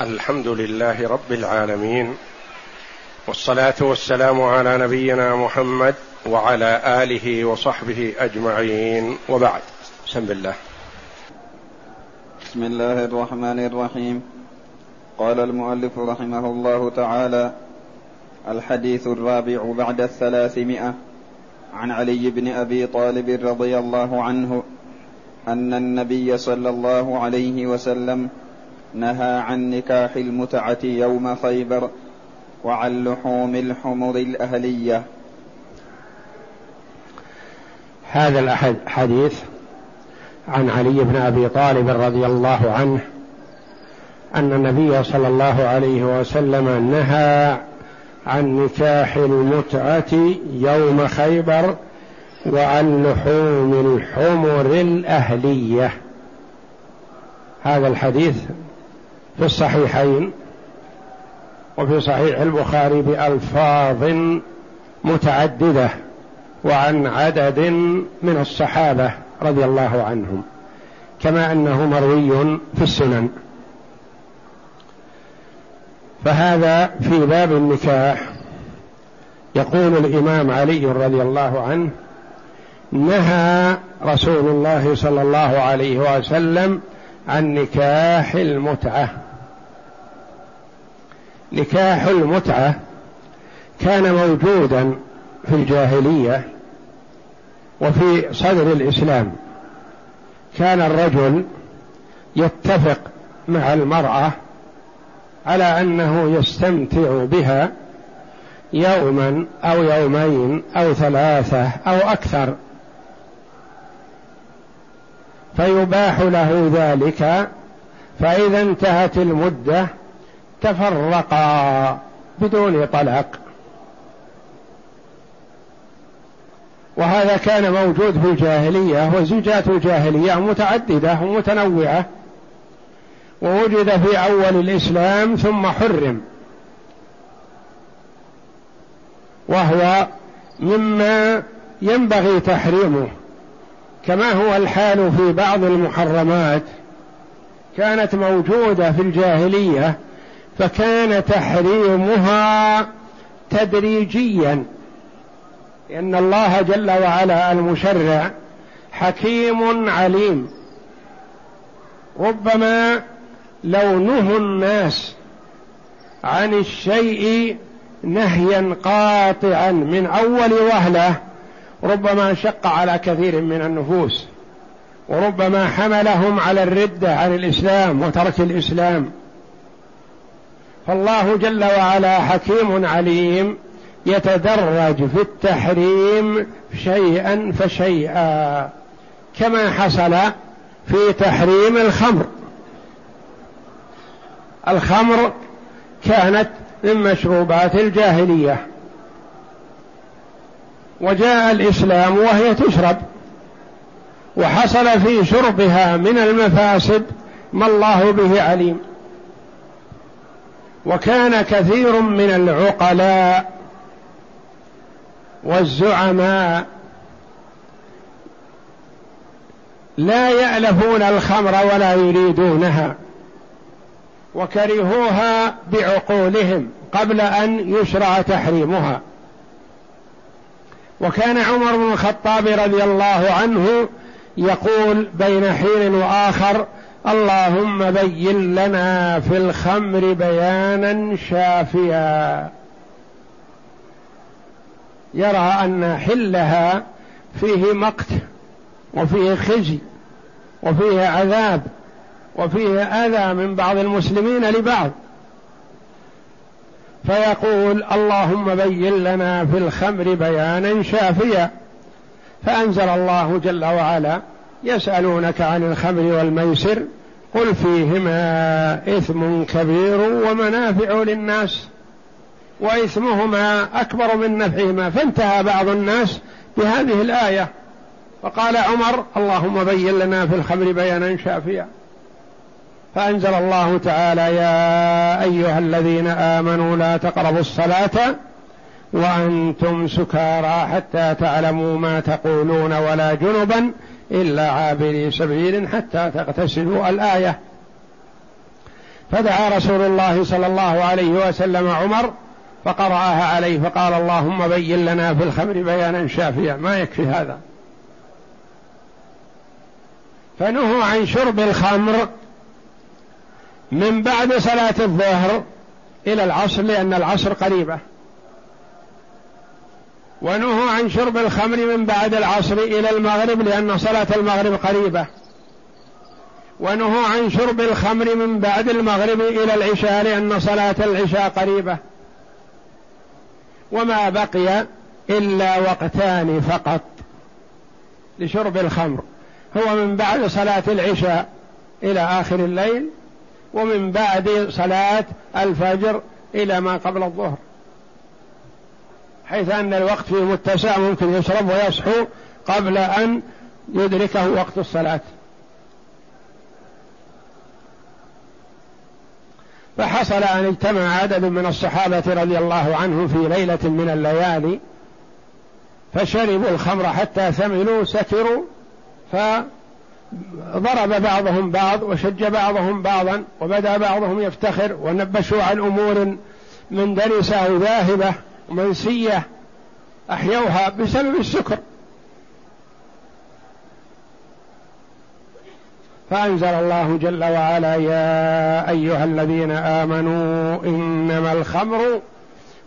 الحمد لله رب العالمين والصلاة والسلام على نبينا محمد وعلى آله وصحبه أجمعين. وبعد بسم الله. بسم الله الرحمن الرحيم. قال المؤلف رحمه الله تعالى الحديث الرابع بعد الثلاثمائة عن علي بن أبي طالب رضي الله عنه أن النبي صلى الله عليه وسلم نهى عن نكاح المتعة يوم خيبر وعن لحوم الحمر الأهلية. هذا الحديث عن علي بن أبي طالب رضي الله عنه أن النبي صلى الله عليه وسلم نهى عن نكاح المتعة يوم خيبر وعن لحوم الحمر الأهلية. هذا الحديث في الصحيحين وفي صحيح البخاري بألفاظ متعددة وعن عدد من الصحابة رضي الله عنهم كما أنه مروي في السنن. فهذا في باب النكاح. يقول الإمام علي رضي الله عنه نهى رسول الله صلى الله عليه وسلم عن نكاح المتعة. نكاح المتعة كان موجودا في الجاهلية وفي صدر الإسلام. كان الرجل يتفق مع المرأة على أنه يستمتع بها يوما أو يومين أو ثلاثة أو أكثر. فيباح له ذلك فإذا انتهت المدة تفرقا بدون طلاق. وهذا كان موجود في الجاهلية وزوجات الجاهلية متعددة ومتنوعة ووجد في أول الإسلام ثم حرم. وهو مما ينبغي تحريمه. كما هو الحال في بعض المحرمات كانت موجودة في الجاهلية فكان تحريمها تدريجيا لأن الله جل وعلا المشرع حكيم عليم. ربما لو نهى الناس عن الشيء نهيا قاطعا من أول وهلة ربما شق على كثير من النفوس وربما حملهم على الردة عن الإسلام وترك الإسلام. فالله جل وعلا حكيم عليم يتدرج في التحريم شيئا فشيئا كما حصل في تحريم الخمر. الخمر كانت من مشروبات الجاهلية وجاء الإسلام وهي تشرب وحصل في شربها من المفاسد ما الله به عليم. وكان كثير من العقلاء والزعماء لا يألفون الخمر ولا يريدونها وكرهوها بعقولهم قبل أن يشرع تحريمها. وكان عمر بن الخطاب رضي الله عنه يقول بين حين وآخر اللهم بين لنا في الخمر بيانا شافيا. يرى أن حلها فيه مقت وفيه خزي وفيه عذاب وفيه آذى من بعض المسلمين لبعض. فيقول اللهم بين لنا في الخمر بيانا شافيا. فأنزل الله جل وعلا يسألونك عن الخمر والميسر قل فيهما إثم كبير ومنافع للناس وإثمهما أكبر من نفعهما فانتهى بعض الناس بهذه الآية. فقال عمر اللهم بين لنا في الخمر بيانا شافيا. فأنزل الله تعالى يا أيها الذين آمنوا لا تقربوا الصلاة وأنتم سكارى حتى تعلموا ما تقولون ولا جنبا إلا عابري سبيل حتى تغتسلوا الآية. فدعا رسول الله صلى الله عليه وسلم عمر فقرأها عليه فقال اللهم بين لنا في الخمر بيانا شافيا. ما يكفي هذا. فنهوا عن شرب الخمر من بعد صلاة الظهر إلى العصر لأن العصر قريبة. ونهوا عن شرب الخمر من بعد العصر إلى المغرب لأن صلاة المغرب قريبة. ونهوا عن شرب الخمر من بعد المغرب إلى العشاء لأن صلاة العشاء قريبة. وما بقي إلا وقتان فقط لشرب الخمر. هو من بعد صلاة العشاء إلى آخر الليل ومن بعد صلاة الفجر إلى ما قبل الظهر. حيث أن الوقت فيه متسع ممكن يشرب ويصحو قبل أن يدركه وقت الصلاة. فحصل أن اجتمع عدد من الصحابة رضي الله عنهم في ليلة من الليالي فشربوا الخمر حتى ثمنوا سكروا فضرب بعضهم بعض وشج بعضهم بعضا وبدأ بعضهم يفتخر ونبشوا عن أمور مندرسه وذاهبه ومنسيه أحيوها بسبب السكر. فأنزل الله جل وعلا يا أيها الذين آمنوا إنما الخمر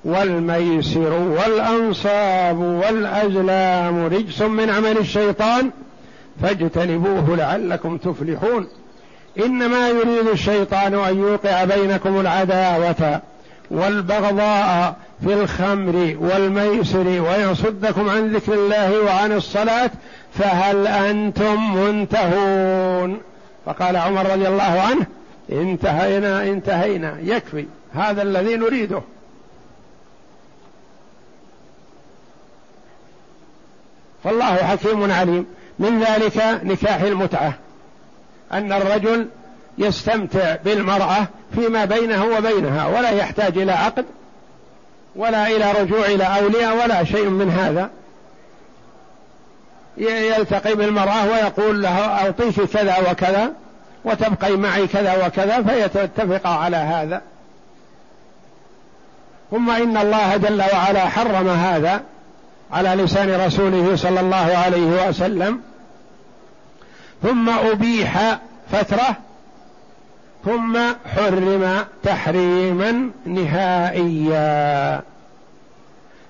والميسر والأنصاب والأزلام رجس من عمل الشيطان فاجتنبوه لعلكم تفلحون. إنما يريد الشيطان أن يوقع بينكم العداوة والبغضاء في الخمر والميسر ويصدكم عن ذكر الله وعن الصلاة فهل أنتم منتهون؟ فقال عمر رضي الله عنه انتهينا انتهينا يكفي هذا الذي نريده. فالله حكيم عليم. من ذلك نكاح المتعة أن الرجل يستمتع بالمرأة فيما بينه وبينها ولا يحتاج إلى عقد ولا إلى رجوع إلى أولياء ولا شيء من هذا. يلتقي بالمرأة ويقول لها أعطيك كذا وكذا وتبقي معي كذا وكذا فيتفق على هذا. ثم إن الله جل وعلا حرم هذا على لسان رسوله صلى الله عليه وسلم. ثم أبيح فترة ثم حرم تحريما نهائيا.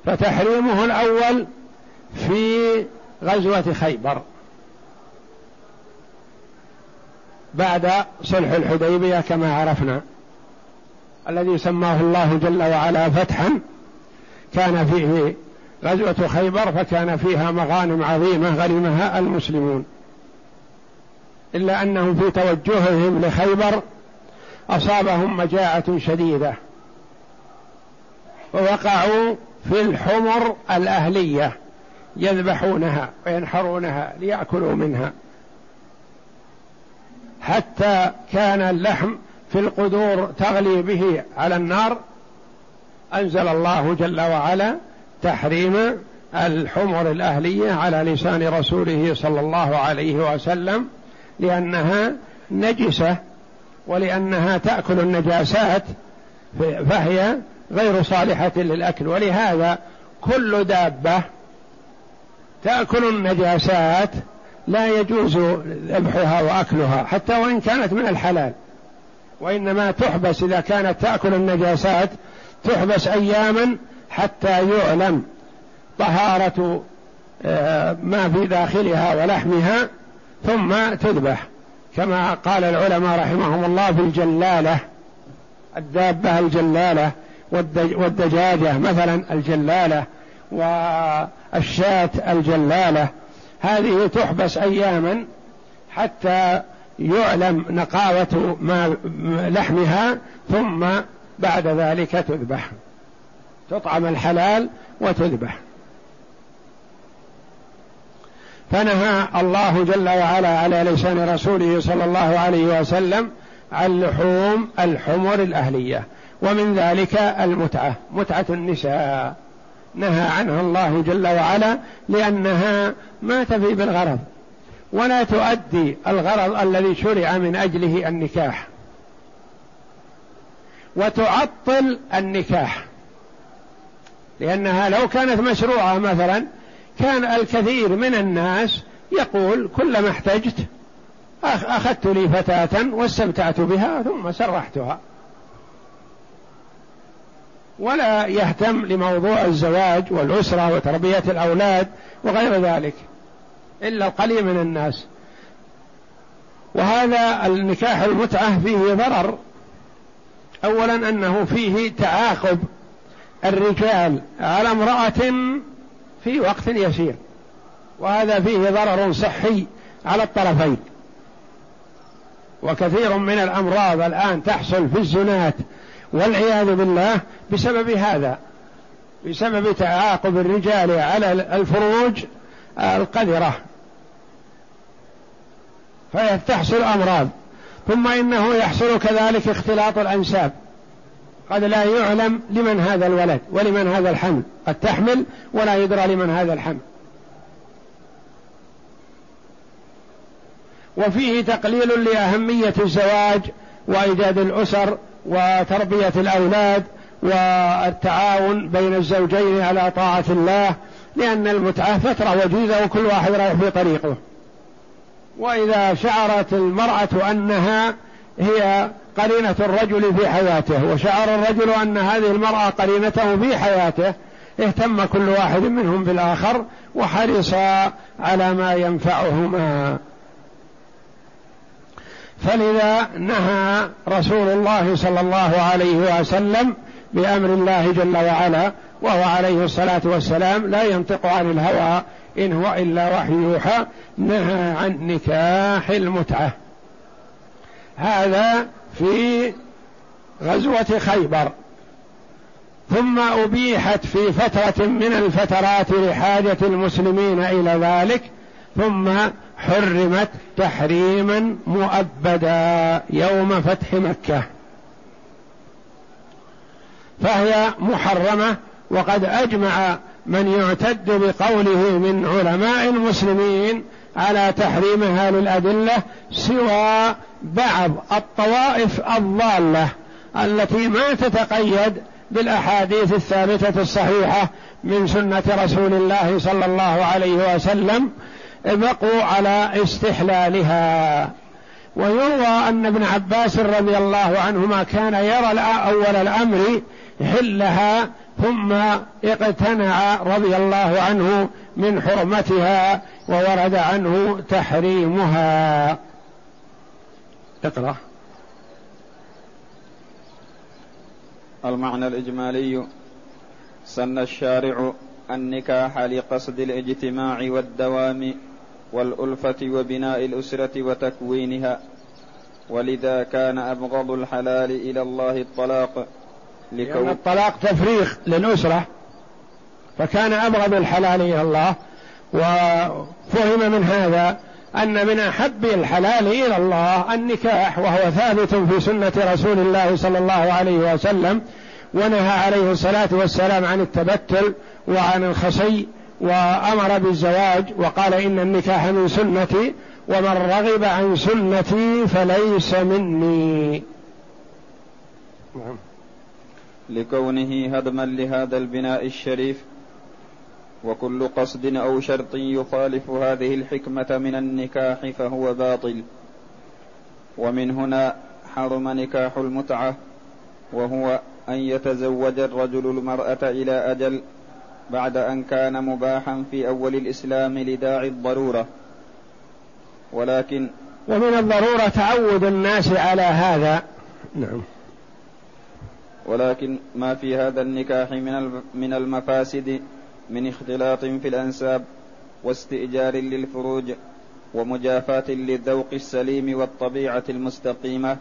فتحريمه الأول في غزوة خيبر. بعد صلح الحديبية كما عرفنا. الذي سماه الله جل وعلا فتحا. كان فيه غزوة خيبر فكان فيها مغانم عظيمة غنمها المسلمون. إلا أنهم في توجههم لخيبر أصابهم مجاعة شديدة. ووقعوا في الحمر الأهلية يذبحونها وينحرونها ليأكلوا منها. حتى كان اللحم في القدور تغلي به على النار. أنزل الله جل وعلا تحريم الحمر الأهلية على لسان رسوله صلى الله عليه وسلم لأنها نجسة ولأنها تأكل النجاسات فهي غير صالحة للأكل. ولهذا كل دابة تأكل النجاسات لا يجوز ذبحها وأكلها حتى وإن كانت من الحلال. وإنما تحبس إذا كانت تأكل النجاسات تحبس أياما حتى يعلم طهارة آه، ما في داخلها ولحمها ثم تذبح. كما قال العلماء رحمهم الله في الجلالة الدابة الجلالة والدجاجة مثلا الجلالة والشاة الجلالة هذه تحبس أياما حتى يعلم نقاوة ما لحمها ثم بعد ذلك تذبح تطعم الحلال وتذبح. فنهى الله جل وعلا على لسان رسوله صلى الله عليه وسلم عن لحوم الحمر الأهلية ومن ذلك المتعة متعة النساء. نهى عنها الله جل وعلا لأنها ما تفي بالغرض ولا تؤدي الغرض الذي شرع من أجله النكاح وتعطل النكاح لأنها لو كانت مشروعة مثلا كان الكثير من الناس يقول كلما احتجت أخذت لي فتاة واستمتعت بها ثم سرحتها. ولا يهتم لموضوع الزواج والأسرة وتربية الأولاد وغير ذلك إلا القليل من الناس. وهذا النكاح المتعة فيه ضرر. أولا أنه فيه تعاقب الرجال على امرأة في وقت يسير. وهذا فيه ضرر صحي على الطرفين. وكثير من الأمراض الآن تحصل في الزنات والعياذ بالله بسبب هذا بسبب تعاقب الرجال على الفروج القذرة. فتحصل أمراض. ثم إنه يحصل كذلك اختلاط الأنساب. قد لا يعلم لمن هذا الولد ولمن هذا الحمل. قد تحمل ولا يدرى لمن هذا الحمل. وفيه تقليل لأهمية الزواج وإيجاد الأسر وتربية الأولاد والتعاون بين الزوجين على طاعة الله لأن المتعة فترة وجيزة وكل واحد رايح في طريقه وإذا شعرت المرأة أنها هي قرينة الرجل في حياته وشعر الرجل أن هذه المرأة قرينته في حياته اهتم كل واحد منهم بالآخر وحرص على ما ينفعهما. فلذا نهى رسول الله صلى الله عليه وسلم بأمر الله جل وعلا وهو عليه الصلاة والسلام لا ينطق عن الهوى إن هو إلا وحي يوحى نهى عن نكاح المتعة. هذا في غزوة خيبر. ثم أبيحت في فترة من الفترات لحاجة المسلمين إلى ذلك ثم حرمت تحريما مؤبدا يوم فتح مكة. فهي محرمة وقد أجمع من يعتد بقوله من علماء المسلمين على تحريمها للأدلة سوى بعض الطوائف الضالة التي ما تتقيد بالأحاديث الثابتة الصحيحة من سنة رسول الله صلى الله عليه وسلم بقوا على استحلالها. ويروى أن ابن عباس رضي الله عنهما كان يرى أول الأمر حلها ثم اقتنع رضي الله عنه من حرمتها وورد عنه تحريمها. اقرأ. المعنى الإجمالي سن الشارع النكاح لقصد الإجتماع والدوام والألفة وبناء الأسرة وتكوينها ولذا كان أبغض الحلال إلى الله الطلاق لكون الطلاق تفريغ للأسرة فكان أبغض الحلال إلى الله وفهم من هذا أن من أحب الحلال إلى الله النكاح وهو ثابت في سنة رسول الله صلى الله عليه وسلم ونهى عليه الصلاة والسلام عن التبتل وعن الخصي وأمر بالزواج وقال إن النكاح من سنتي ومن رغب عن سنتي فليس مني. نعم. لكونه هدما لهذا البناء الشريف وكل قصد أو شرط يخالف هذه الحكمة من النكاح فهو باطل. ومن هنا حرم نكاح المتعة وهو أن يتزوج الرجل المرأة إلى أجل بعد أن كان مباحا في أول الإسلام لداعي الضرورة. ولكن ومن الضرورة تعود الناس على هذا. نعم. ولكن ما في هذا النكاح من من المفاسد من اختلاط في الأنساب واستئجار للفروج ومجافاة للذوق السليم والطبيعة المستقيمة.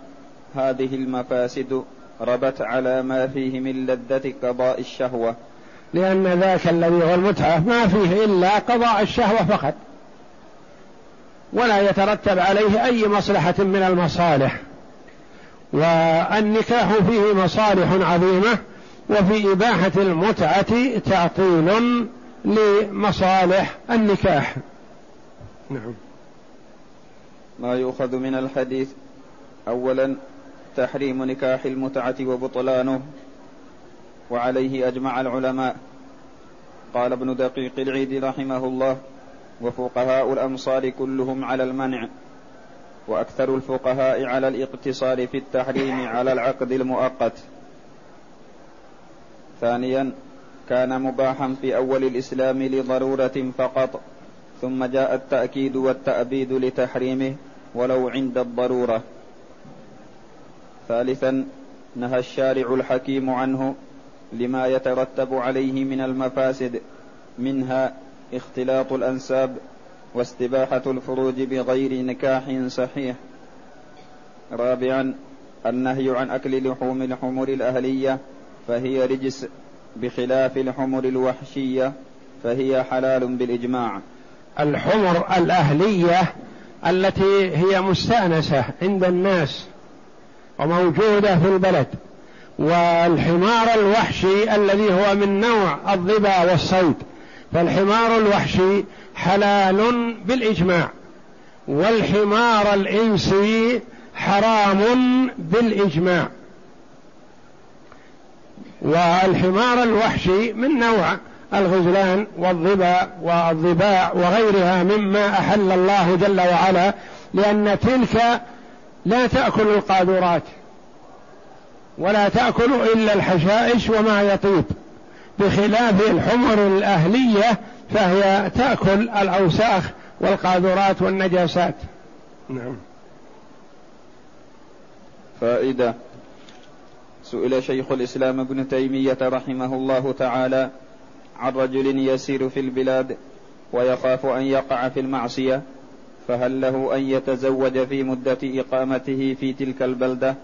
هذه المفاسد ربت على ما فيه من لذة قضاء الشهوة. لأن ذاك الذي هو المتعة ما فيه إلا قضاء الشهوة فقط. ولا يترتب عليه أي مصلحة من المصالح. والنكاح فيه مصالح عظيمة وفي إباحة المتعة تعطيل لمصالح النكاح. نعم. ما يؤخذ من الحديث اولا تحريم نكاح المتعة وبطلانه وعليه أجمع العلماء. قال ابن دقيق العيد رحمه الله وفقهاء الأمصار كلهم على المنع وأكثر الفقهاء على الاقتصار في التحريم على العقد المؤقت. ثانيا كان مباحا في أول الإسلام لضرورة فقط ثم جاء التأكيد والتأبيد لتحريمه ولو عند الضرورة. ثالثا نهى الشارع الحكيم عنه لما يترتب عليه من المفاسد منها اختلاط الأنساب واستباحة الفروج بغير نكاح صحيح. رابعا النهي عن أكل لحوم الحمر الأهلية فهي رجس بخلاف الحمر الوحشية فهي حلال بالإجماع. الحمر الأهلية التي هي مستأنسة عند الناس وموجودة في البلد والحمار الوحشي الذي هو من نوع الظبا والصيد. فالحمار الوحشي حلال بالإجماع والحمار الإنسي حرام بالإجماع. والحمار الوحشي من نوع الغزلان والظبا والظباع وغيرها مما أحل الله جل وعلا لأن تلك لا تأكل القاذورات ولا تأكل إلا الحشائش وما يطيب بخلاف الحمر الأهلية فهي تأكل الأوساخ والقاذورات والنجاسات. نعم. فائدة. سئل شيخ الإسلام ابن تيمية رحمه الله تعالى عن رجل يسير في البلاد ويخاف أن يقع في المعصية فهل له أن يتزوج في مدة إقامته في تلك البلدة؟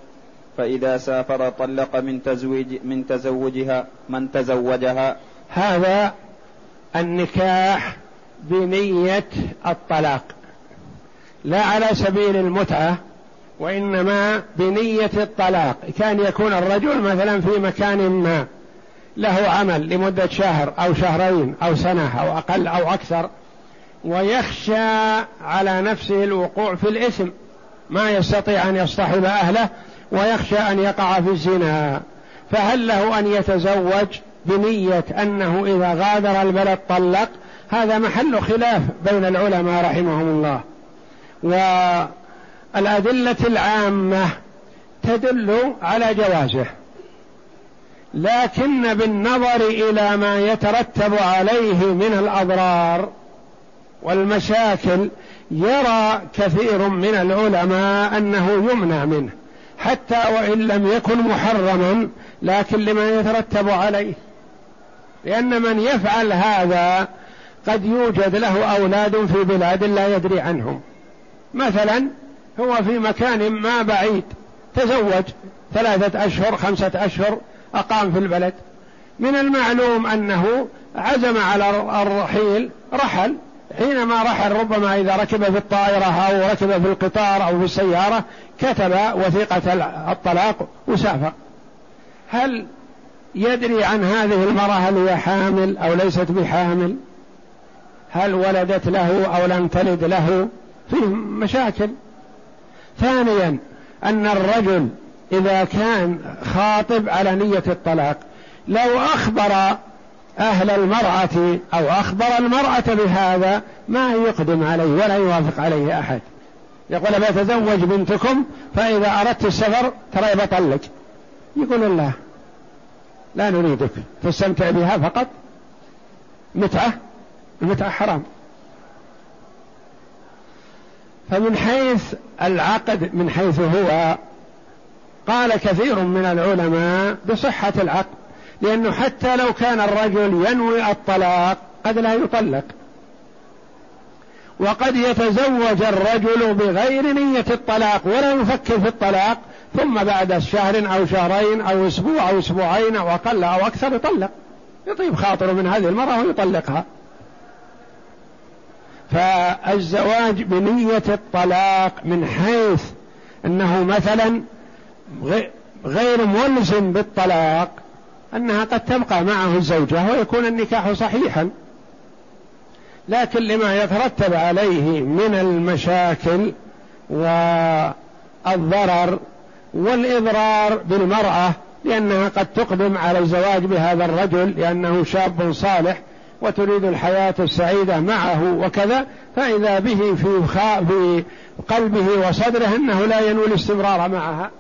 فإذا سافر طلق من تزويج من تزوجها من تزوجها. هذا النكاح بنية الطلاق. لا على سبيل المتعة وإنما بنية الطلاق. كان يكون الرجل مثلا في مكان ما له عمل لمدة شهر أو شهرين أو سنة أو أقل أو أكثر ويخشى على نفسه الوقوع في الإثم. ما يستطيع أن يصطحب أهله ويخشى أن يقع في الزنا. فهل له أن يتزوج؟ بنية أنه إذا غادر البلد طلق هذا محل خلاف بين العلماء رحمهم الله. والأدلة العامة تدل على جوازه. لكن بالنظر إلى ما يترتب عليه من الأضرار والمشاكل يرى كثير من العلماء أنه يمنع منه حتى وإن لم يكن محرما لكن لما يترتب عليه. لأن من يفعل هذا قد يوجد له أولاد في بلاد لا يدري عنهم. مثلا هو في مكان ما بعيد تزوج ثلاثة أشهر خمسة أشهر أقام في البلد. من المعلوم أنه عزم على الرحيل رحل. حينما رحل ربما إذا ركب في الطائرة أو ركب في القطار أو في السيارة كتب وثيقة الطلاق وسافر. هل يدري عن هذه المرأة هل هي حامل أو ليست بحامل؟ هل ولدت له أو لم تلد له؟ فيه مشاكل. ثانيا أن الرجل إذا كان خاطب على نية الطلاق لو أخبر أهل المرأة أو أخبر المرأة بهذا ما يقدم عليه ولا يوافق عليه أحد. يقول بتزوج بنتكم فإذا أردت السفر ترى بطلق يقول الله. لا نريدك. تستمتع بها فقط. متعة. المتعة حرام. فمن حيث العقد من حيث هو قال كثير من العلماء بصحة العقد. لأنه حتى لو كان الرجل ينوي الطلاق قد لا يطلق. وقد يتزوج الرجل بغير نية الطلاق ولا يفكر في الطلاق ثم بعد شهر أو شهرين أو أسبوع أو أسبوعين أو أقل أو أكثر يطلق. يطيب خاطره من هذه المرأة ويطلقها. فالزواج بنية الطلاق من حيث أنه مثلا غير ملزم بالطلاق أنها قد تبقى معه الزوجة ويكون النكاح صحيحا. لكن لما يترتب عليه من المشاكل والضرر والإضرار بالمرأة لأنها قد تقدم على الزواج بهذا الرجل لأنه شاب صالح وتريد الحياة السعيدة معه وكذا فإذا به في في قلبه وصدره أنه لا ينوي الاستمرار معها.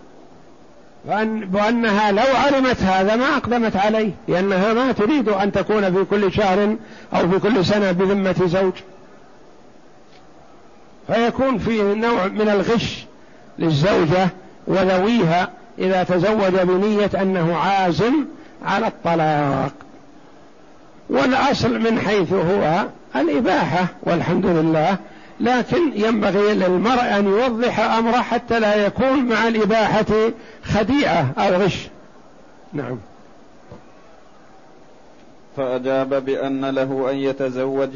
وأن وأنها لو علمت هذا ما أقدمت عليه لأنها ما تريد أن تكون في كل شهر أو في كل سنة بذمة زوج. فيكون في نوع من الغش للزوجة وذويها إذا تزوج بنية أنه عازم على الطلاق. والأصل من حيث هو الإباحة والحمد لله. لكن ينبغي للمرء أن يوضح أمره حتى لا يكون مع الإباحة خديعة أو غش. نعم. فأجاب بأن له أن يتزوج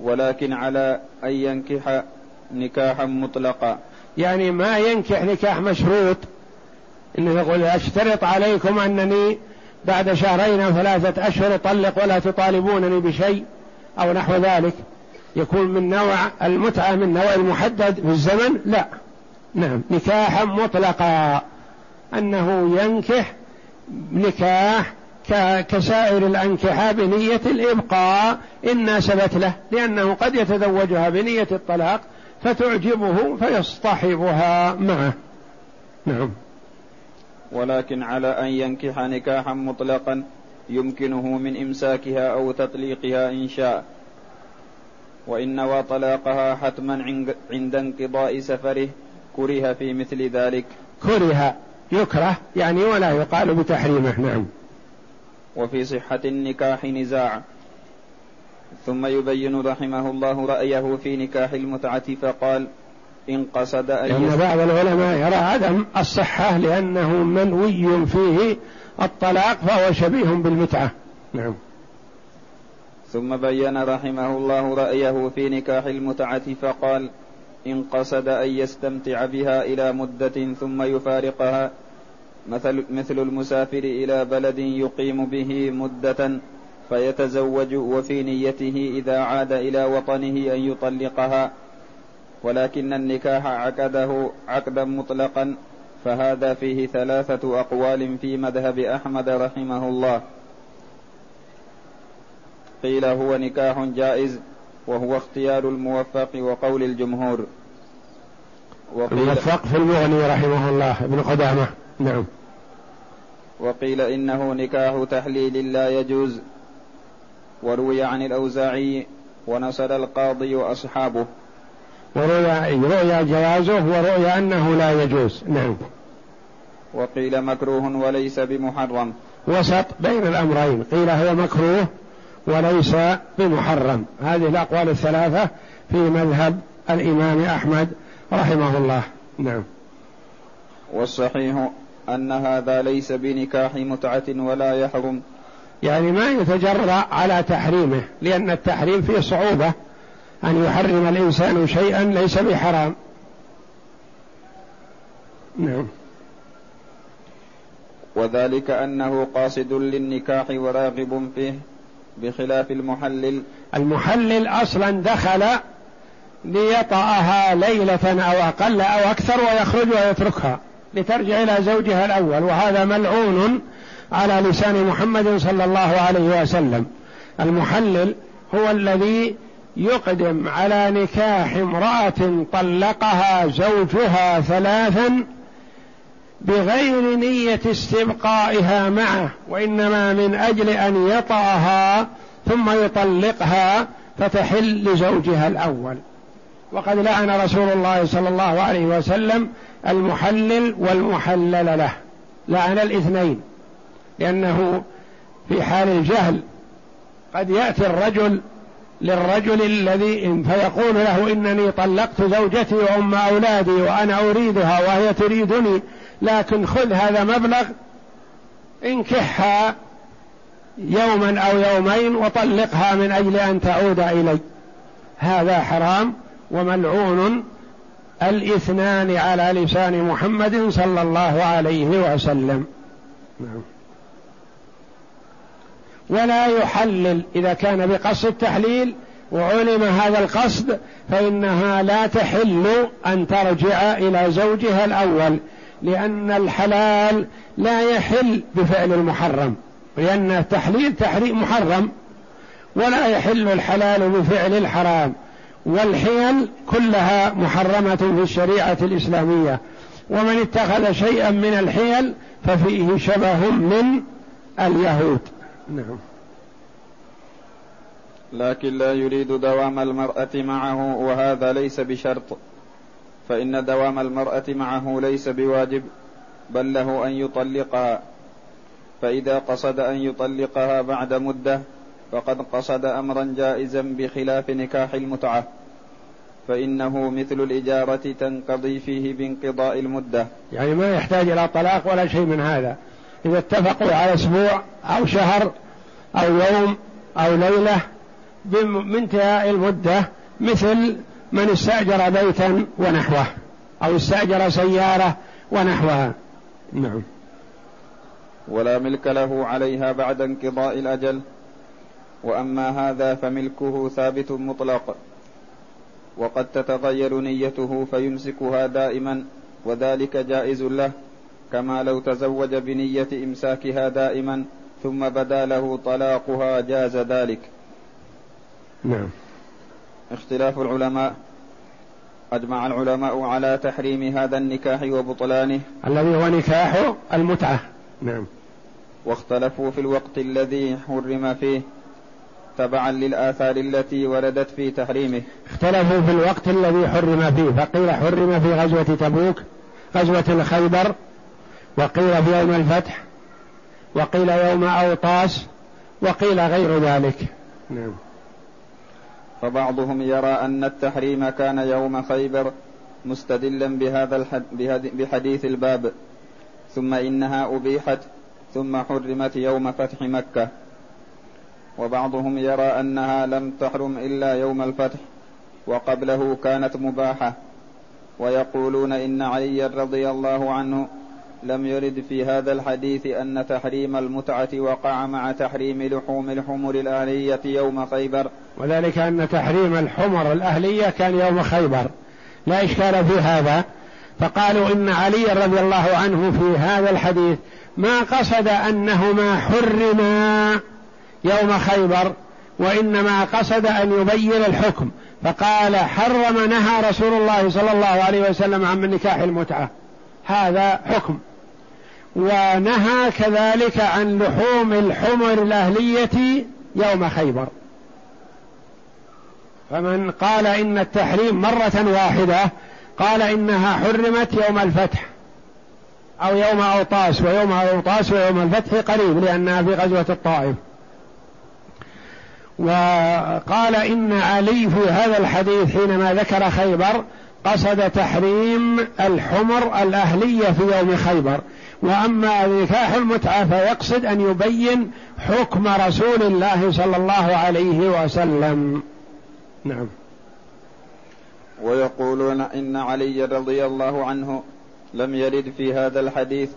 ولكن على أن ينكح نكاحا مطلقا. يعني ما ينكح نكاح مشروط. إنه يقول أشترط عليكم أنني بعد شهرين أو ثلاثة أشهر أطلق ولا تطالبونني بشيء أو نحو ذلك. يكون من نوع المتعة من نوع المحدد في الزمن؟ لا. نعم. نكاحا مطلقا. أنه ينكح نكاح كسائر الأنكحة بنية الإبقاء إن ناسبت له لأنه قد يتزوجها بنية الطلاق فتعجبه فيصطحبها معه. نعم. ولكن على أن ينكح نكاحا مطلقا يمكنه من إمساكها أو تطليقها إن شاء. وإن نوى طلاقها حتما عند انقضاء سفره كره في مثل ذلك. كره يكره يعني ولا يقال بتحريمه. نعم. وفي صحة النكاح نزاع. ثم يبين رحمه الله رأيه في نكاح المتعة فقال إن قصد أن لأن بعض العلماء يرى عدم الصحة لأنه منوي فيه الطلاق فهو شبيه بالمتعة. نعم. ثم بين رحمه الله رأيه في نكاح المتعة فقال إن قصد أن يستمتع بها إلى مدة ثم يفارقها مثل, مثل المسافر إلى بلد يقيم به مدة فيتزوج وفي نيته إذا عاد إلى وطنه أن يطلقها ولكن النكاح عقده عقدا مطلقا فهذا فيه ثلاثة أقوال في مذهب أحمد رحمه الله. قيل هو نكاح جائز وهو اختيار الموفق وقول الجمهور. الموفق في المغني رحمه الله ابن قدامة. نعم. وقيل إنه نكاح تحليل لا يجوز. وروي عن الأوزاعي ونصر القاضي وأصحابه. وروي رؤيا جوازه ورؤي أنه لا يجوز. نعم. وقيل مكروه وليس بمحرم. وسط بين الأمرين. قيل هو مكروه وليس بمحرم. هذه الأقوال الثلاثة في مذهب الإمام أحمد رحمه الله. نعم. والصحيح أن هذا ليس بنكاح متعة ولا يحرم. يعني ما يتجرأ على تحريمه لأن التحريم فيه صعوبة أن يحرم الإنسان شيئا ليس بحرام نعم. وذلك أنه قاصد للنكاح وراغب فيه بخلاف المحلل. المحلل أصلا دخل ليطأها ليلة أو أقل أو أكثر ويخرج ويتركها لترجع إلى زوجها الأول وهذا ملعون على لسان محمد صلى الله عليه وسلم. المحلل هو الذي يقدم على نكاح امرأة طلقها زوجها ثلاثا بغير نية استبقائها معه وإنما من أجل أن يطأها ثم يطلقها فتحل لزوجها الأول. وقد لعن رسول الله صلى الله عليه وسلم المحلل والمحلل له. لعن الاثنين. لأنه في حال الجهل قد يأتي الرجل للرجل الذي فيقول له إنني طلقت زوجتي وأم أولادي وأنا أريدها وهي تريدني لكن خذ هذا مبلغ انكحها يوما أو يومين وطلقها من أجل أن تعود إلي. هذا حرام وملعون الإثنان على لسان محمد صلى الله عليه وسلم. نعم. ولا يحلل. إذا كان بقصد التحليل وعلم هذا القصد فإنها لا تحل أن ترجع إلى زوجها الأول لأن الحلال لا يحل بفعل المحرم لأن التحليل تحريم محرم ولا يحل الحلال بفعل الحرام والحيل كلها محرمة في الشريعة الإسلامية. ومن اتخذ شيئا من الحيل ففيه شبه من اليهود. نعم. لكن لا يريد دوام المرأة معه وهذا ليس بشرط. فإن دوام المرأة معه ليس بواجب بل له أن يطلقها. فإذا قصد أن يطلقها بعد مدة فقد قصد أمرا جائزا بخلاف نكاح المتعة. فإنه مثل الإجارة تنقضي فيه بانقضاء المدة. يعني ما يحتاج إلى طلاق ولا شيء من هذا. إذا اتفقوا على أسبوع أو شهر أو يوم أو ليلة بانتهاء المدة مثل من استأجر بيتا ونحوه أو استأجر سيارة ونحوها. نعم. ولا ملك له عليها بعد انقضاء الأجل وأما هذا فملكه ثابت مطلق وقد تتغير نيته فيمسكها دائما وذلك جائز له. كما لو تزوج بنية إمساكها دائما ثم بدا له طلاقها جاز ذلك. نعم. اختلاف العلماء أجمع العلماء على تحريم هذا النكاح وبطلانه. الذي هو نكاح المتعة. نعم. واختلفوا في الوقت الذي حرم فيه تبعا للآثار التي وردت في تحريمه. اختلفوا في الوقت الذي حرم فيه. فقيل حرم في غزوة تبوك غزوة الخيبر وقيل يوم الفتح وقيل يوم أوطاس وقيل غير ذلك. نعم. فبعضهم يرى أن التحريم كان يوم خيبر مستدلا بهذا بحديث الباب ثم إنها أبيحت ثم حرمت يوم فتح مكة. وبعضهم يرى أنها لم تحرم إلا يوم الفتح وقبله كانت مباحة. ويقولون إن علي رضي الله عنه لم يرد في هذا الحديث أن تحريم المتعة وقع مع تحريم لحوم الحمر الأهلية يوم خيبر. وذلك أن تحريم الحمر الأهلية كان يوم خيبر. لا إشكال في هذا. فقالوا إن علي رضي الله عنه في هذا الحديث ما قصد أنهما حرما يوم خيبر وإنما قصد أن يبين الحكم. فقال حرم نهى رسول الله صلى الله عليه وسلم عن نكاح المتعة. هذا حكم. ونهى كذلك عن لحوم الحمر الأهلية يوم خيبر. فمن قال إن التحريم مرة واحدة قال إنها حرمت يوم الفتح أو يوم أوطاس ويوم أوطاس ويوم الفتح قريب لأنها في غزوة الطائف. وقال إن علي في هذا الحديث حينما ذكر خيبر قصد تحريم الحمر الأهلية في يوم خيبر. وأما نكاح المتعة فيقصد أن يبين حكم رسول الله صلى الله عليه وسلم. نعم. ويقولون إن علي رضي الله عنه لم يرد في هذا الحديث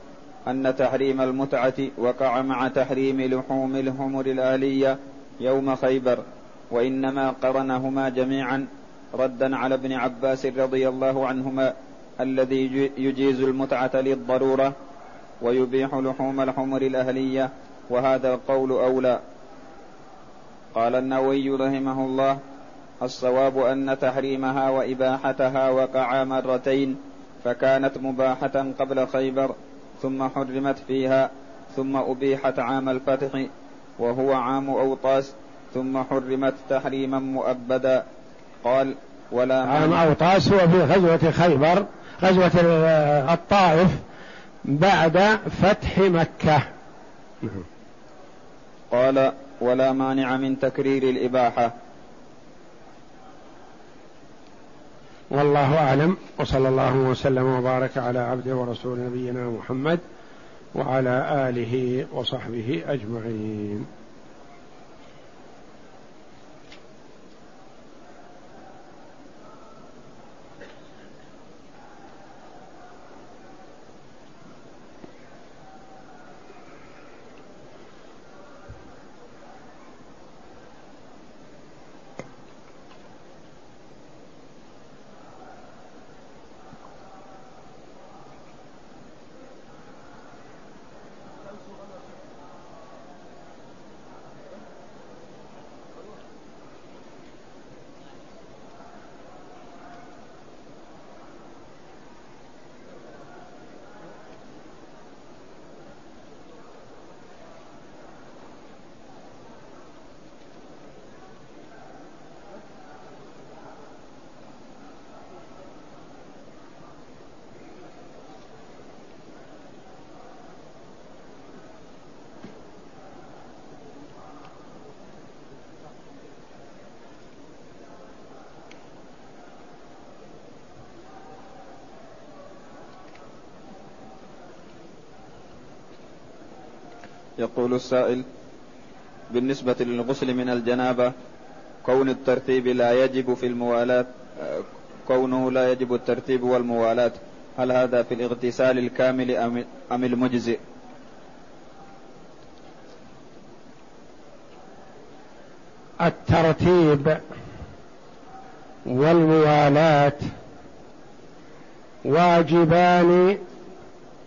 أن تحريم المتعة وقع مع تحريم لحوم الحمر الآلية يوم خيبر وإنما قرنهما جميعا ردا على ابن عباس رضي الله عنهما الذي يجيز المتعة للضرورة ويبيح لحوم الحمر الأهلية وهذا القول أولى. قال النووي رحمه الله الصواب أن تحريمها وإباحتها وقعا مرتين فكانت مباحة قبل خيبر ثم حرمت فيها ثم أبيحت عام الفتح وهو عام أوطاس ثم حرمت تحريما مؤبدا. قال ولا عام أوطاس هو في غزوة خيبر غزوة الطائف بعد فتح مكة. قال ولا مانع من تكرير الإباحة. والله أعلم. وصلى الله وسلم وبارك على عبده ورسول نبينا محمد وعلى آله وصحبه أجمعين. يقول السائل بالنسبة للغسل من الجنابة كون الترتيب لا يجب في الموالاة كونه لا يجب الترتيب والموالاة هل هذا في الاغتسال الكامل أم المجزئ؟ الترتيب والموالاة واجبان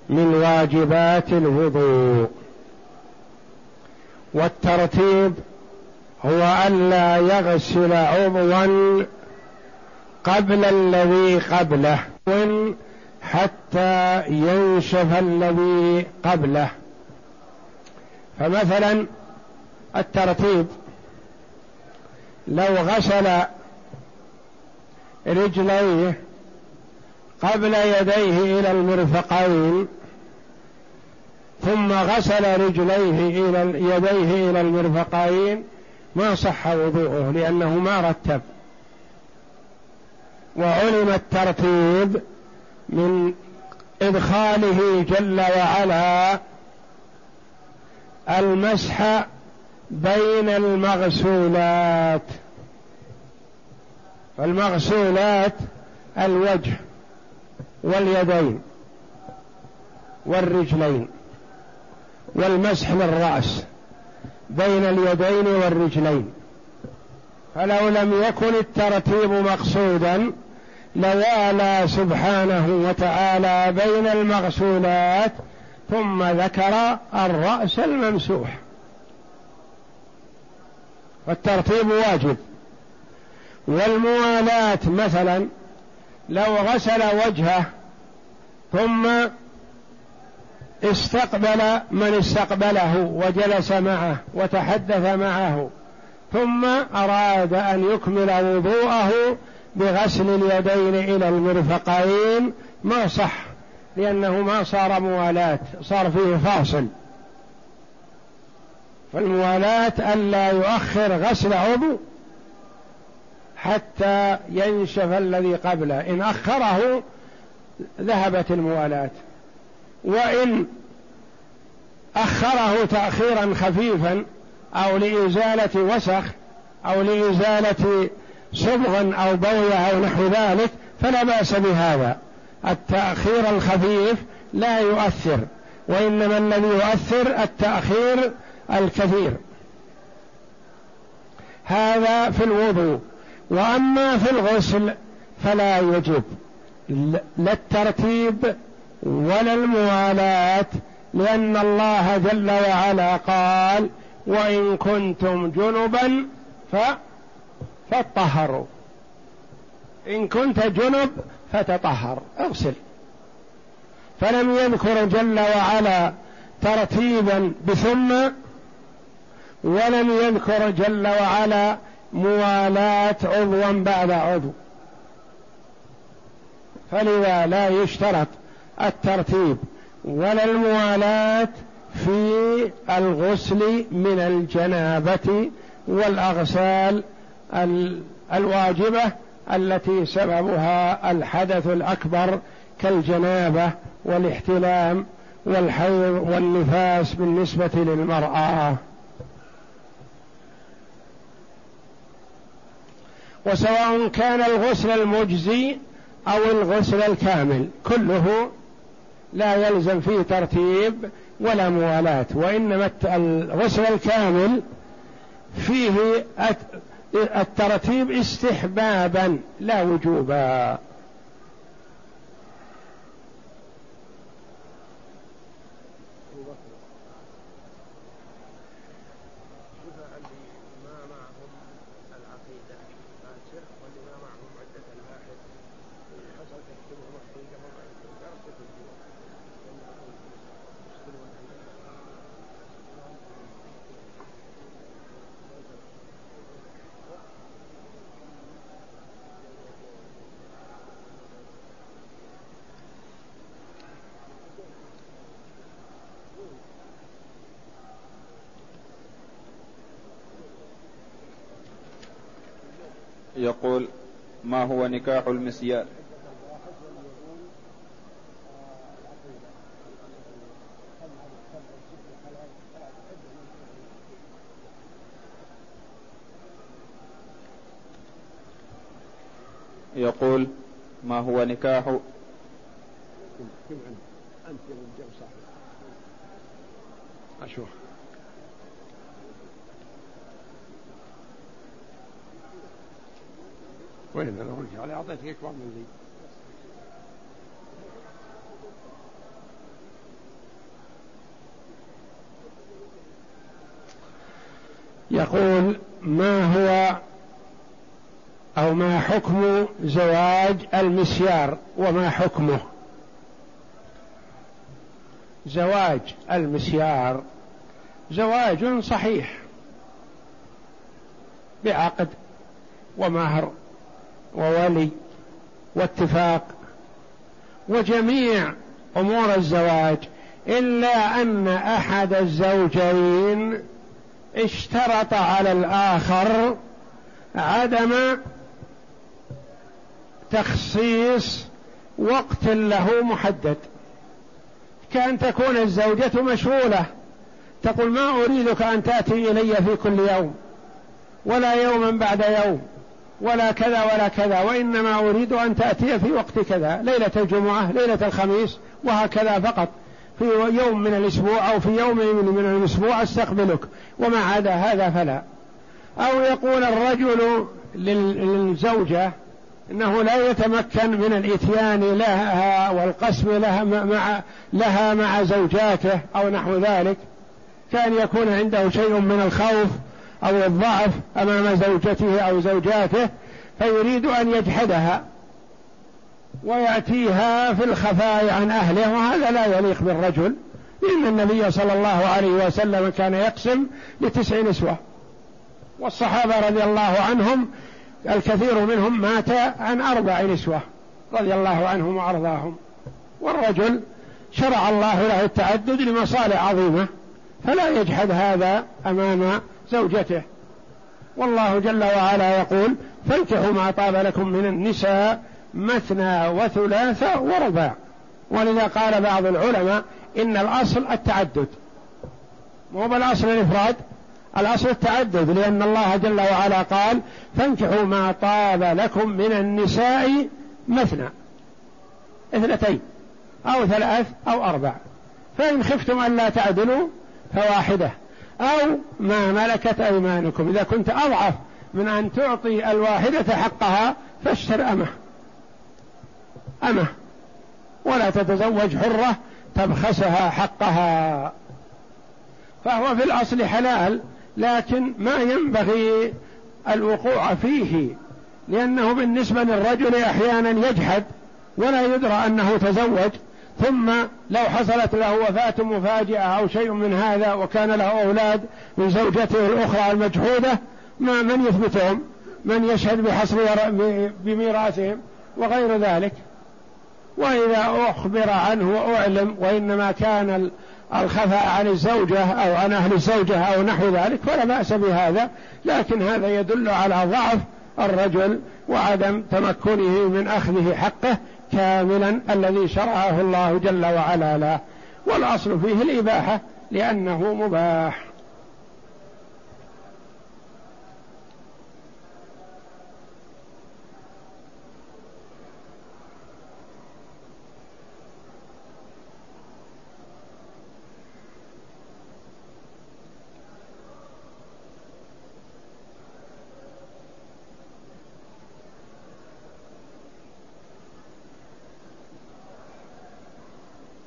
من واجبات الوضوء. والترتيب هو ألا يغسل عضوا قبل الذي قبله حتى ينشف الذي قبله. فمثلا الترتيب لو غسل رجليه قبل يديه إلى المرفقين ثم غسل رجليه إلى يديه إلى المرفقين ما صح وضوءه لأنه ما رتب. وعلم الترتيب من إدخاله جل وعلا المسح بين المغسولات. فالمغسولات الوجه واليدين والرجلين. والمسح للراس بين اليدين والرجلين. فلو لم يكن الترتيب مقصودا لوالى سبحانه وتعالى بين المغسولات ثم ذكر الرأس الممسوح. والترتيب واجب. والموالاة مثلا لو غسل وجهه ثم استقبل من استقبله وجلس معه وتحدث معه ثم أراد أن يكمل وضوءه بغسل اليدين إلى المرفقين. ما صح لأنه ما صار موالاة صار فيه فاصل. فالموالاة ألا يؤخر غسل عضو حتى ينشف الذي قبله. إن أخره ذهبت الموالاة وإن أخره تأخيرا خفيفا أو لإزالة وسخ أو لإزالة صبغ أو بوية أو نحو ذلك فلا بأس بهذا. التأخير الخفيف لا يؤثر وإنما الذي يؤثر التأخير الكثير. هذا في الوضوء. وأما في الغسل فلا يجب. لا الترتيب ولا الموالاه لأن الله جل وعلا قال وإن كنتم جنبا ف فطهروا إن كنت جنب فتطهر أغسل. فلم يذكر جل وعلا ترتيبا بثم ولم يذكر جل وعلا موالاة عضوا بعد عضو. فلذا لا يشترط الترتيب ولا الموالاة في الغسل من الجنابة والأغسال الواجبة التي سببها الحدث الأكبر كالجنابة والاحتلام والحيض والنفاس بالنسبة للمرأة. وسواء كان الغسل المجزي أو الغسل الكامل كله لا يلزم فيه ترتيب ولا موالاه وإنما الغسل الكامل فيه الترتيب استحبابا لا وجوبا. يقول ما هو نكاح المسيار يقول ما هو نكاح؟ أشوف. وين أنا على أعطيتك أكبر من ذي. يقول ما هو أو ما حكم زواج المسيار وما حكمه؟ زواج المسيار زواج صحيح بعقد ومهر. وولي واتفاق وجميع أمور الزواج إلا أن أحد الزوجين اشترط على الآخر عدم تخصيص وقت له محدد. كأن تكون الزوجة مشغولة تقول ما أريدك أن تأتي إلي في كل يوم ولا يوما بعد يوم. ولا كذا ولا كذا وإنما أريد أن تأتي في وقت كذا ليلة الجمعة ليلة الخميس وهكذا فقط. في يوم من الأسبوع أو في يوم من الأسبوع أستقبلك وما عدا هذا فلا. أو يقول الرجل للزوجة إنه لا يتمكن من الإتيان لها والقسم لها مع لها مع زوجاته أو نحو ذلك كأن يكون عنده شيء من الخوف أو الضعف أمام زوجته أو زوجاته فيريد أن يجحدها ويأتيها في الخفاء عن أهله وهذا لا يليق بالرجل لأن النبي صلى الله عليه وسلم كان يقسم لتسع نسوة. والصحابة رضي الله عنهم الكثير منهم مات عن أربع نسوة رضي الله عنهم وأرضاهم. والرجل شرع الله له التعدد لمصالح عظيمة فلا يجحد هذا أمام زوجته. والله جل وعلا يقول فانكحوا ما طاب لكم من النساء مثنى وثلاث ورباع. ولذا قال بعض العلماء إن الأصل التعدد. مو بالأصل الإفراد الأصل التعدد لأن الله جل وعلا قال فانكحوا ما طاب لكم من النساء مثنى. اثنتين أو ثلاث أو أربع. فإن خفتم ألا تعدلوا فواحدة. أو ما ملكت أيمانكم. إذا كنت أضعف من أن تعطي الواحدة حقها فاشتر أمه. أمه. ولا تتزوج حرة تبخسها حقها. فهو في الأصل حلال لكن ما ينبغي الوقوع فيه لأنه بالنسبة للرجل أحيانا يجحد ولا يدرى أنه تزوج. ثم لو حصلت له وفاة مفاجئة أو شيء من هذا وكان له أولاد من زوجته الأخرى المجحودة ما من يثبتهم؟ من يشهد بحصر بميراثهم وغير ذلك. وإذا أخبر عنه وأعلم وإنما كان الخفاء عن الزوجة أو عن أهل الزوجة أو نحو ذلك فلا بأس بهذا. لكن هذا يدل على ضعف الرجل وعدم تمكنه من أخذه حقه كاملا الذي شرعه الله جل وعلا له والأصل فيه الإباحة لأنه مباح.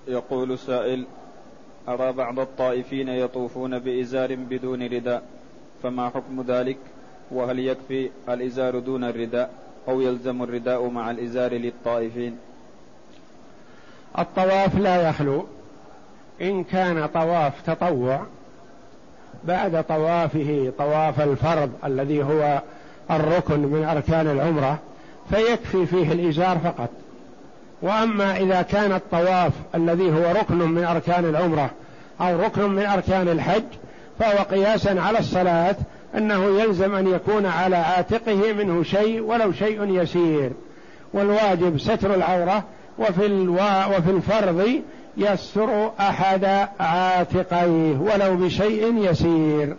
يقول السائل أرى بعض الطائفين يطوفون بإزار بدون رداء فما حكم ذلك؟ وهل يكفي الإزار دون الرداء أو يلزم الرداء مع الإزار للطائفين؟ الطواف لا يخلو. إن كان طواف تطوع بعد طوافه طواف الفرض الذي هو الركن من أركان العمرة فيكفي فيه الإزار فقط. وأما إذا كان الطواف الذي هو ركن من أركان العمرة أو ركن من أركان الحج فهو قياسا على الصلاة أنه يلزم أن يكون على عاتقه منه شيء ولو شيء يسير. والواجب ستر العورة وفي الوا وفي الفرض يستر أحد عاتقيه ولو بشيء يسير.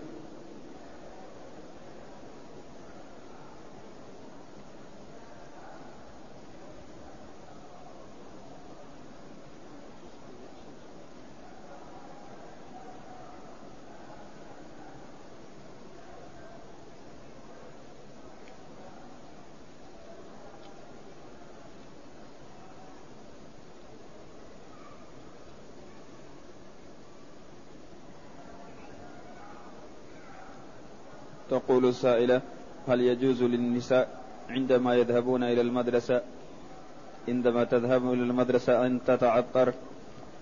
تقول السائلة هل يجوز للنساء عندما يذهبون إلى المدرسة عندما تذهب إلى المدرسة أن تتعطر؟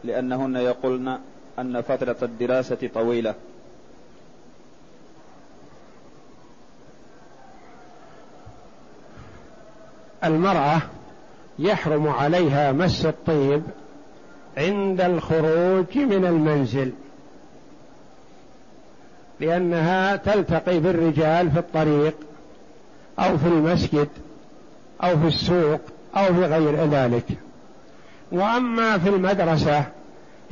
لأنهن يقولن أن فترة الدراسة طويلة. المرأة يحرم عليها مس الطيب عند الخروج من المنزل. لأنها تلتقي بالرجال في الطريق أو في المسجد أو في السوق أو في غير ذلك. وأما في المدرسة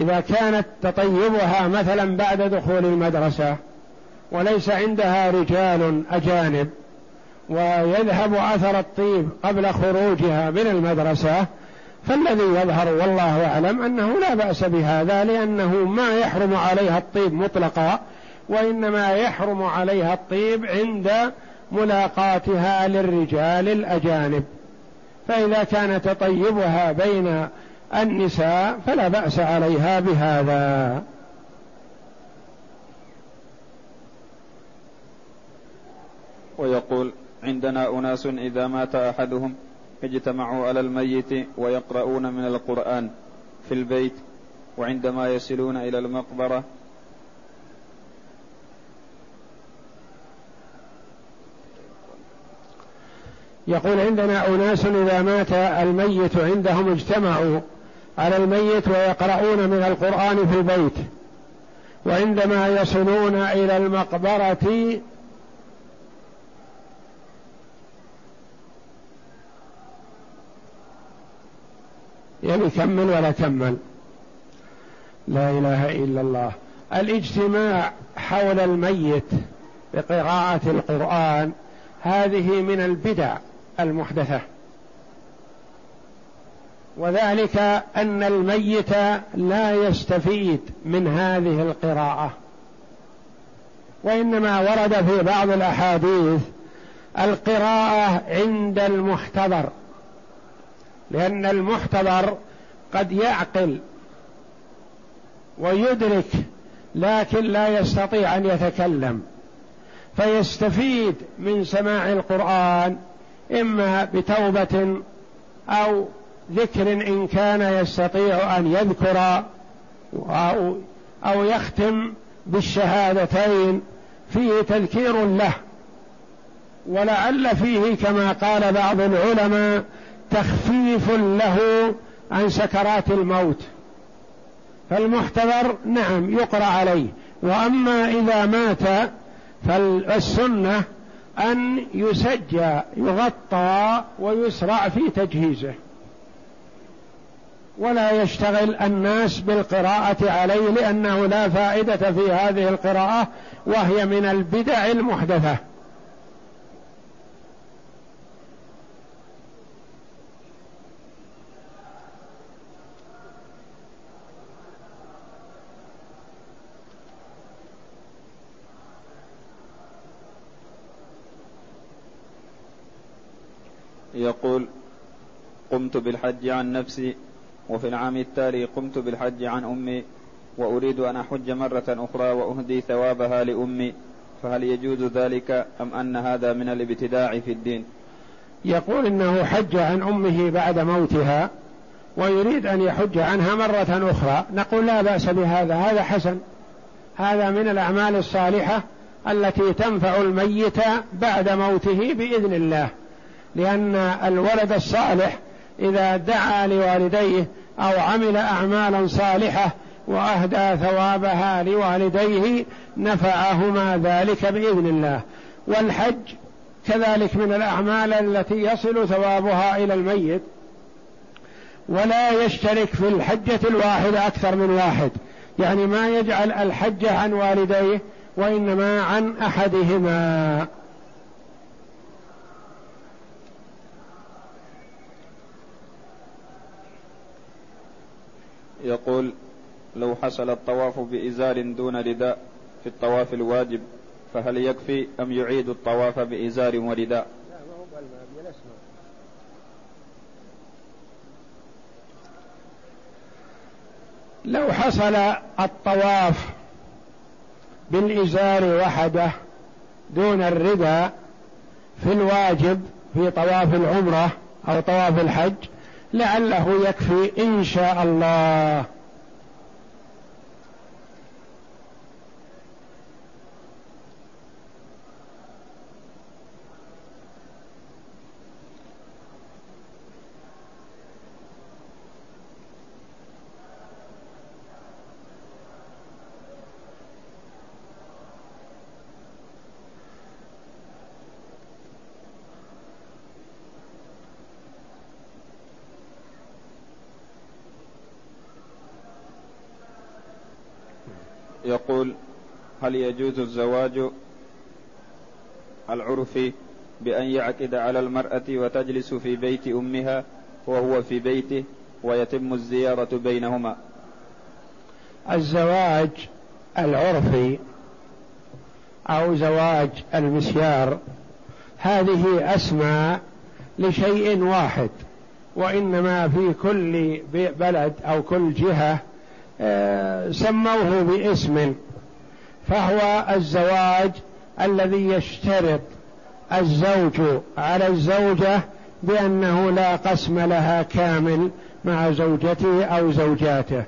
إذا كانت تطيبها مثلا بعد دخول المدرسة وليس عندها رجال أجانب ويذهب أثر الطيب قبل خروجها من المدرسة فالذي يظهر والله أعلم أنه لا بأس بهذا لأنه ما يحرم عليها الطيب مطلقا وإنما يحرم عليها الطيب عند ملاقاتها للرجال الأجانب. فإذا كان تطيبها بين النساء فلا بأس عليها بهذا. ويقول عندنا أناس إذا مات أحدهم اجتمعوا على الميت ويقرؤون من القرآن في البيت وعندما يصلون إلى المقبرة يقول عندنا أناس إذا مات الميت عندهم اجتمعوا على الميت ويقرؤون من القرآن في البيت وعندما يصلون إلى المقبرة يعني كمل ولا كمل. لا إله إلا الله. الاجتماع حول الميت بقراءة القرآن هذه من البدع. المحدثة. وذلك أن الميت لا يستفيد من هذه القراءة. وإنما ورد في بعض الأحاديث القراءة عند المحتضر لأن المحتضر قد يعقل ويدرك لكن لا يستطيع أن يتكلم. فيستفيد من سماع القرآن إما بتوبة أو ذكر إن كان يستطيع أن يذكر أو, أو يختم بالشهادتين فيه تذكير له. ولعل فيه كما قال بعض العلماء تخفيف له عن سكرات الموت. فالمحتضر نعم يقرأ عليه وأما إذا مات فالسنة أن يسجى يغطى ويسرع في تجهيزه. ولا يشتغل الناس بالقراءة عليه لأنه لا فائدة في هذه القراءة وهي من البدع المحدثة. يقول قمت بالحج عن نفسي وفي العام التالي قمت بالحج عن أمي وأريد أن أحج مرة أخرى وأهدي ثوابها لأمي فهل يجوز ذلك أم أن هذا من الابتداع في الدين؟ يقول إنه حج عن أمه بعد موتها ويريد أن يحج عنها مرة أخرى. نقول لا بأس بهذا هذا حسن. هذا من الأعمال الصالحة التي تنفع الميت بعد موته بإذن الله. لأن الولد الصالح إذا دعا لوالديه أو عمل أعمالا صالحة وأهدى ثوابها لوالديه نفعهما ذلك بإذن الله. والحج كذلك من الأعمال التي يصل ثوابها إلى الميت ولا يشترك في الحجة الواحدة أكثر من واحد. يعني ما يجعل الحج عن والديه وإنما عن أحدهما. يقول لو حصل الطواف بإزار دون رداء في الطواف الواجب فهل يكفي أم يعيد الطواف بإزار ورداء؟ لو حصل الطواف بالإزار وحده دون الربا في الواجب في طواف العمرة أو طواف الحج لعله يكفي إن شاء الله. يقول هل يجوز الزواج العرفي بأن يعقد على المرأة وتجلس في بيت أمها وهو في بيته ويتم الزيارة بينهما؟ الزواج العرفي أو زواج المسيار هذه أسمى لشيء واحد وإنما في كل بلد أو كل جهة سموه باسم فهو الزواج الذي يشترط الزوج على الزوجة بأنه لا قسم لها كامل مع زوجته أو زوجاته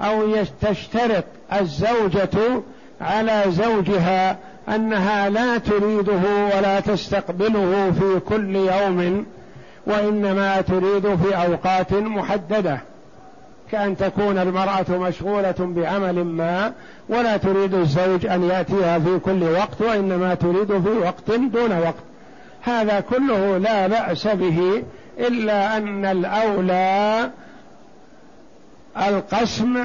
أو تشترط الزوجة على زوجها أنها لا تريده ولا تستقبله في كل يوم وإنما تريد في أوقات محددة. كأن تكون المرأة مشغولة بعمل ما ولا تريد الزوج أن يأتيها في كل وقت وإنما تريد في وقت دون وقت. هذا كله لا بأس به إلا أن الأولى القسم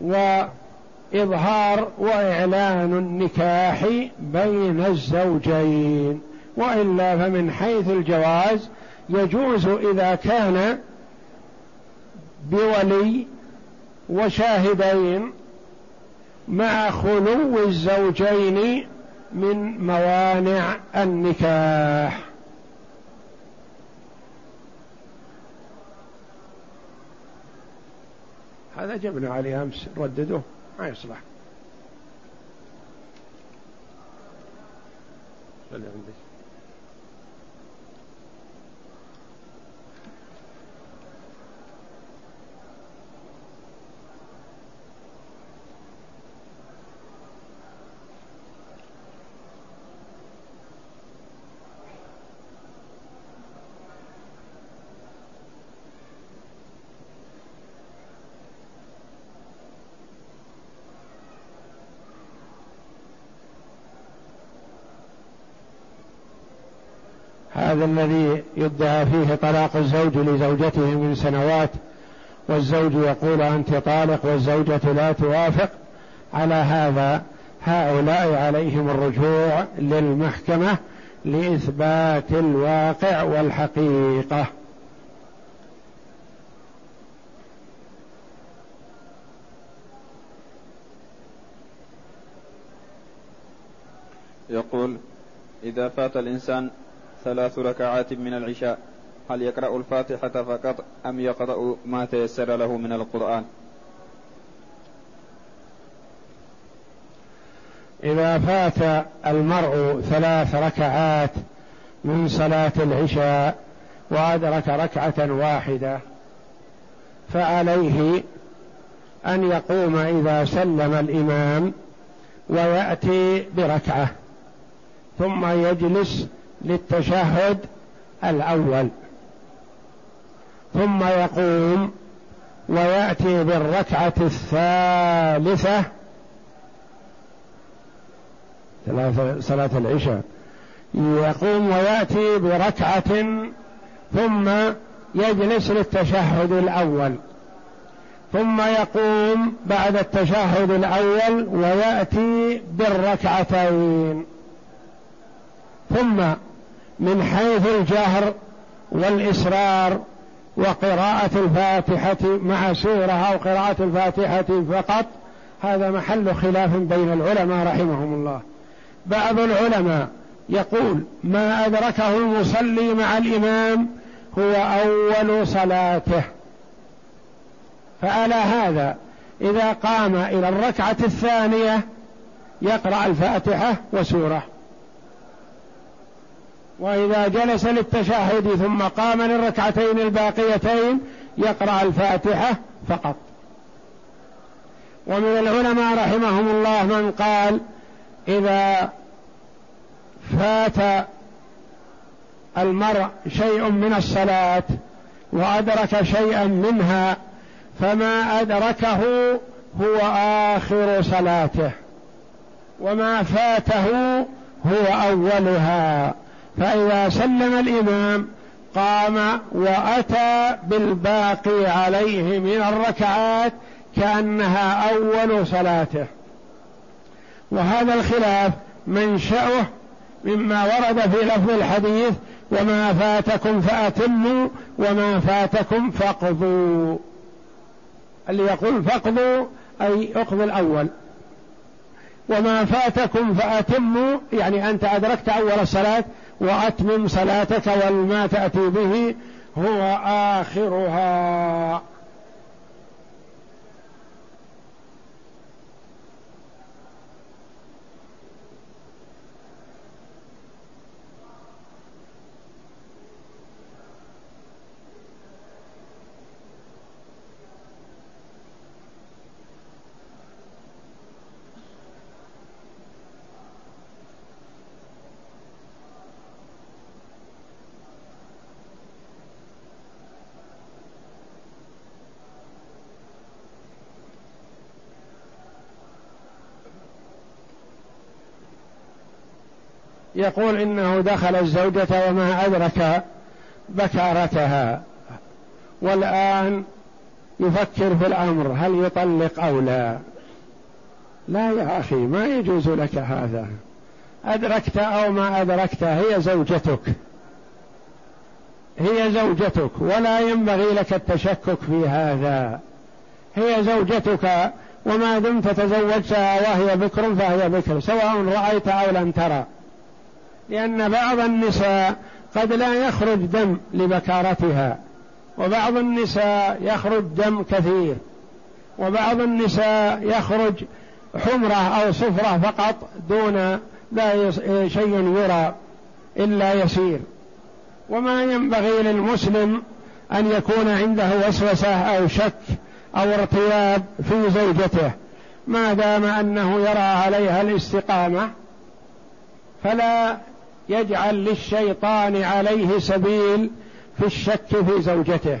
وإظهار وإعلان النكاح بين الزوجين. وإلا فمن حيث الجواز يجوز إذا كان بولي وشاهدين مع خلو الزوجين من موانع النكاح. هذا جبنا عليه أمس ردده ما يصلح. عندك. الذي يدعى فيه طلاق الزوج لزوجته من سنوات والزوج يقول أنت طالق والزوجة لا توافق. على هذا هؤلاء عليهم الرجوع للمحكمة لإثبات الواقع والحقيقة. يقول إذا فات الإنسان ثلاث ركعات من العشاء. هل يقرأ الفاتحة فقط أم يقرأ ما تيسر له من القرآن؟ إذا فات المرء ثلاث ركعات من صلاة العشاء وأدرك ركعة واحدة فعليه أن يقوم إذا سلم الإمام ويأتي بركعة ثم يجلس للتشهد الأول. ثم يقوم ويأتي بالركعة الثالثة. صلاة العشاء. يقوم ويأتي بركعة ثم يجلس للتشهد الأول. ثم يقوم بعد التشهد الأول ويأتي بالركعتين. ثم من حيث الجهر والإسرار وقراءة الفاتحة مع سورة أو قراءة الفاتحة فقط هذا محل خلاف بين العلماء رحمهم الله. بعض العلماء يقول ما أدركه المصلي مع الإمام هو أول صلاته. فعلى هذا إذا قام إلى الركعة الثانية يقرأ الفاتحة وسورة. وإذا جلس للتشهد ثم قام للركعتين الباقيتين يقرأ الفاتحة فقط. ومن العلماء رحمهم الله من قال إذا فات المرء شيء من الصلاة وأدرك شيئا منها فما أدركه هو آخر صلاته وما فاته هو أولها. فإذا سلم الإمام قام وأتى بالباقي عليه من الركعات كأنها أول صلاته. وهذا الخلاف منشأه مما ورد في لفظ الحديث وما فاتكم فأتموا وما فاتكم فاقضوا. اللي يقول فاقضوا أي اقض الأول. وما فاتكم فأتموا يعني أنت أدركت أول الصلاة وأتمم صلاتك وما تأتي به هو آخرها. يقول إنه دخل الزوجة وما أدرك بكارتها. والآن يفكر في الأمر هل يطلق أو لا؟ لا يا أخي ما يجوز لك هذا. أدركت أو ما أدركت هي زوجتك. هي زوجتك ولا ينبغي لك التشكك في هذا. هي زوجتك وما دمت تزوجتها وهي بكر فهي بكر سواء رأيت أو لم ترى. لأن بعض النساء قد لا يخرج دم لبكارتها وبعض النساء يخرج دم كثير وبعض النساء يخرج حمرة أو صفرة فقط دون لا شيء يرى إلا يسير. وما ينبغي للمسلم أن يكون عنده وسوسة أو شك أو ارتياب في زوجته ما دام أنه يرى عليها الاستقامة فلا يجعل للشيطان عليه سبيل في الشك في زوجته.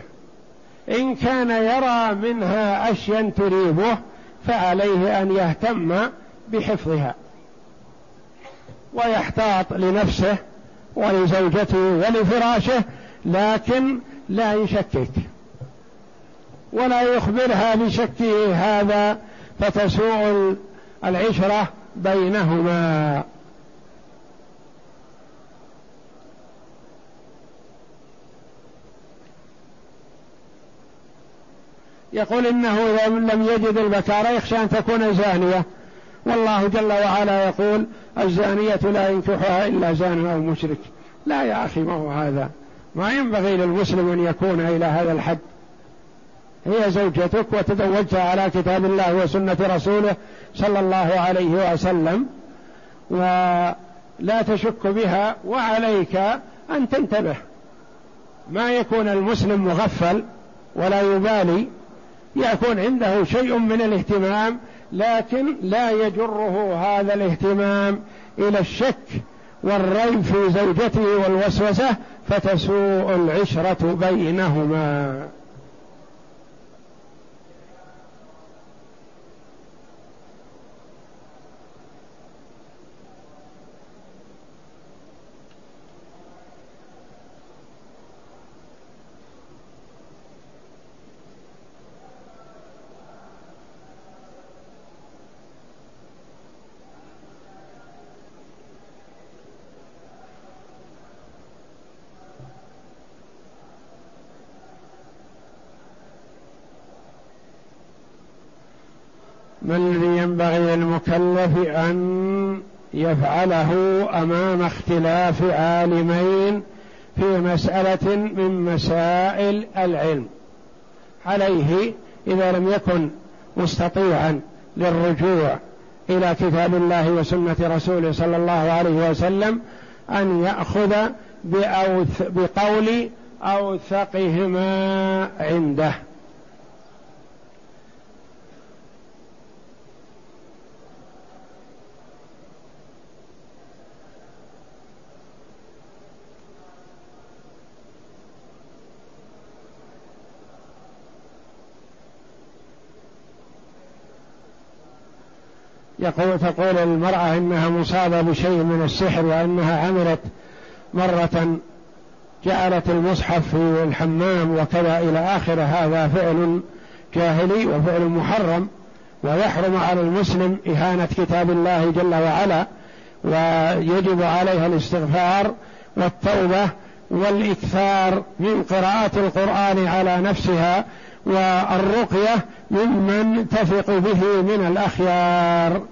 إن كان يرى منها اشيا تريبه فعليه أن يهتم بحفظها. ويحتاط لنفسه ولزوجته ولفراشه لكن لا يشكك. ولا يخبرها بشكه هذا فتسوء العشرة بينهما. يقول إنه لم يجد البكارة يخشى أن تكون زانية. والله جل وعلا يقول الزانية لا ينكحها إلا زان أو مشرك. لا يا أخي ما هو هذا. ما ينبغي للمسلم أن يكون إلى هذا الحد. هي زوجتك وتزوجتها على كتاب الله وسنة رسوله صلى الله عليه وسلم. ولا تشك بها وعليك أن تنتبه. ما يكون المسلم مغفل ولا يبالي يكون عنده شيء من الاهتمام لكن لا يجره هذا الاهتمام إلى الشك والريب في زوجته والوسوسة فتسوء العشرة بينهما. ما الذي ينبغي للمكلف أن يفعله أمام اختلاف عالمين في مسألة من مسائل العلم عليه إذا لم يكن مستطيعا للرجوع إلى كتاب الله وسنة رسوله صلى الله عليه وسلم يأخذ بأوث بقول أوثقهما عنده. يقول تقول المرأة إنها مصابة بشيء من السحر وأنها عملت مرة جعلت المصحف في الحمام وكذا إلى آخره هذا فعل جاهلي وفعل محرم ويحرم على المسلم إهانة كتاب الله جل وعلا ويجب عليها الاستغفار والتوبة والإكثار من قراءة القرآن على نفسها والرقية ممن تثق به من الأخيار.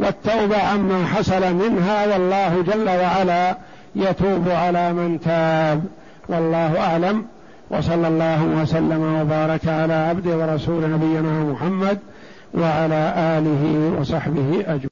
والتوبة عما حصل منها والله جل وعلا يتوب على من تاب. والله أعلم. وصلى الله وسلم وبارك على عبد ورسول نبينا محمد وعلى آله وصحبه أجمعين.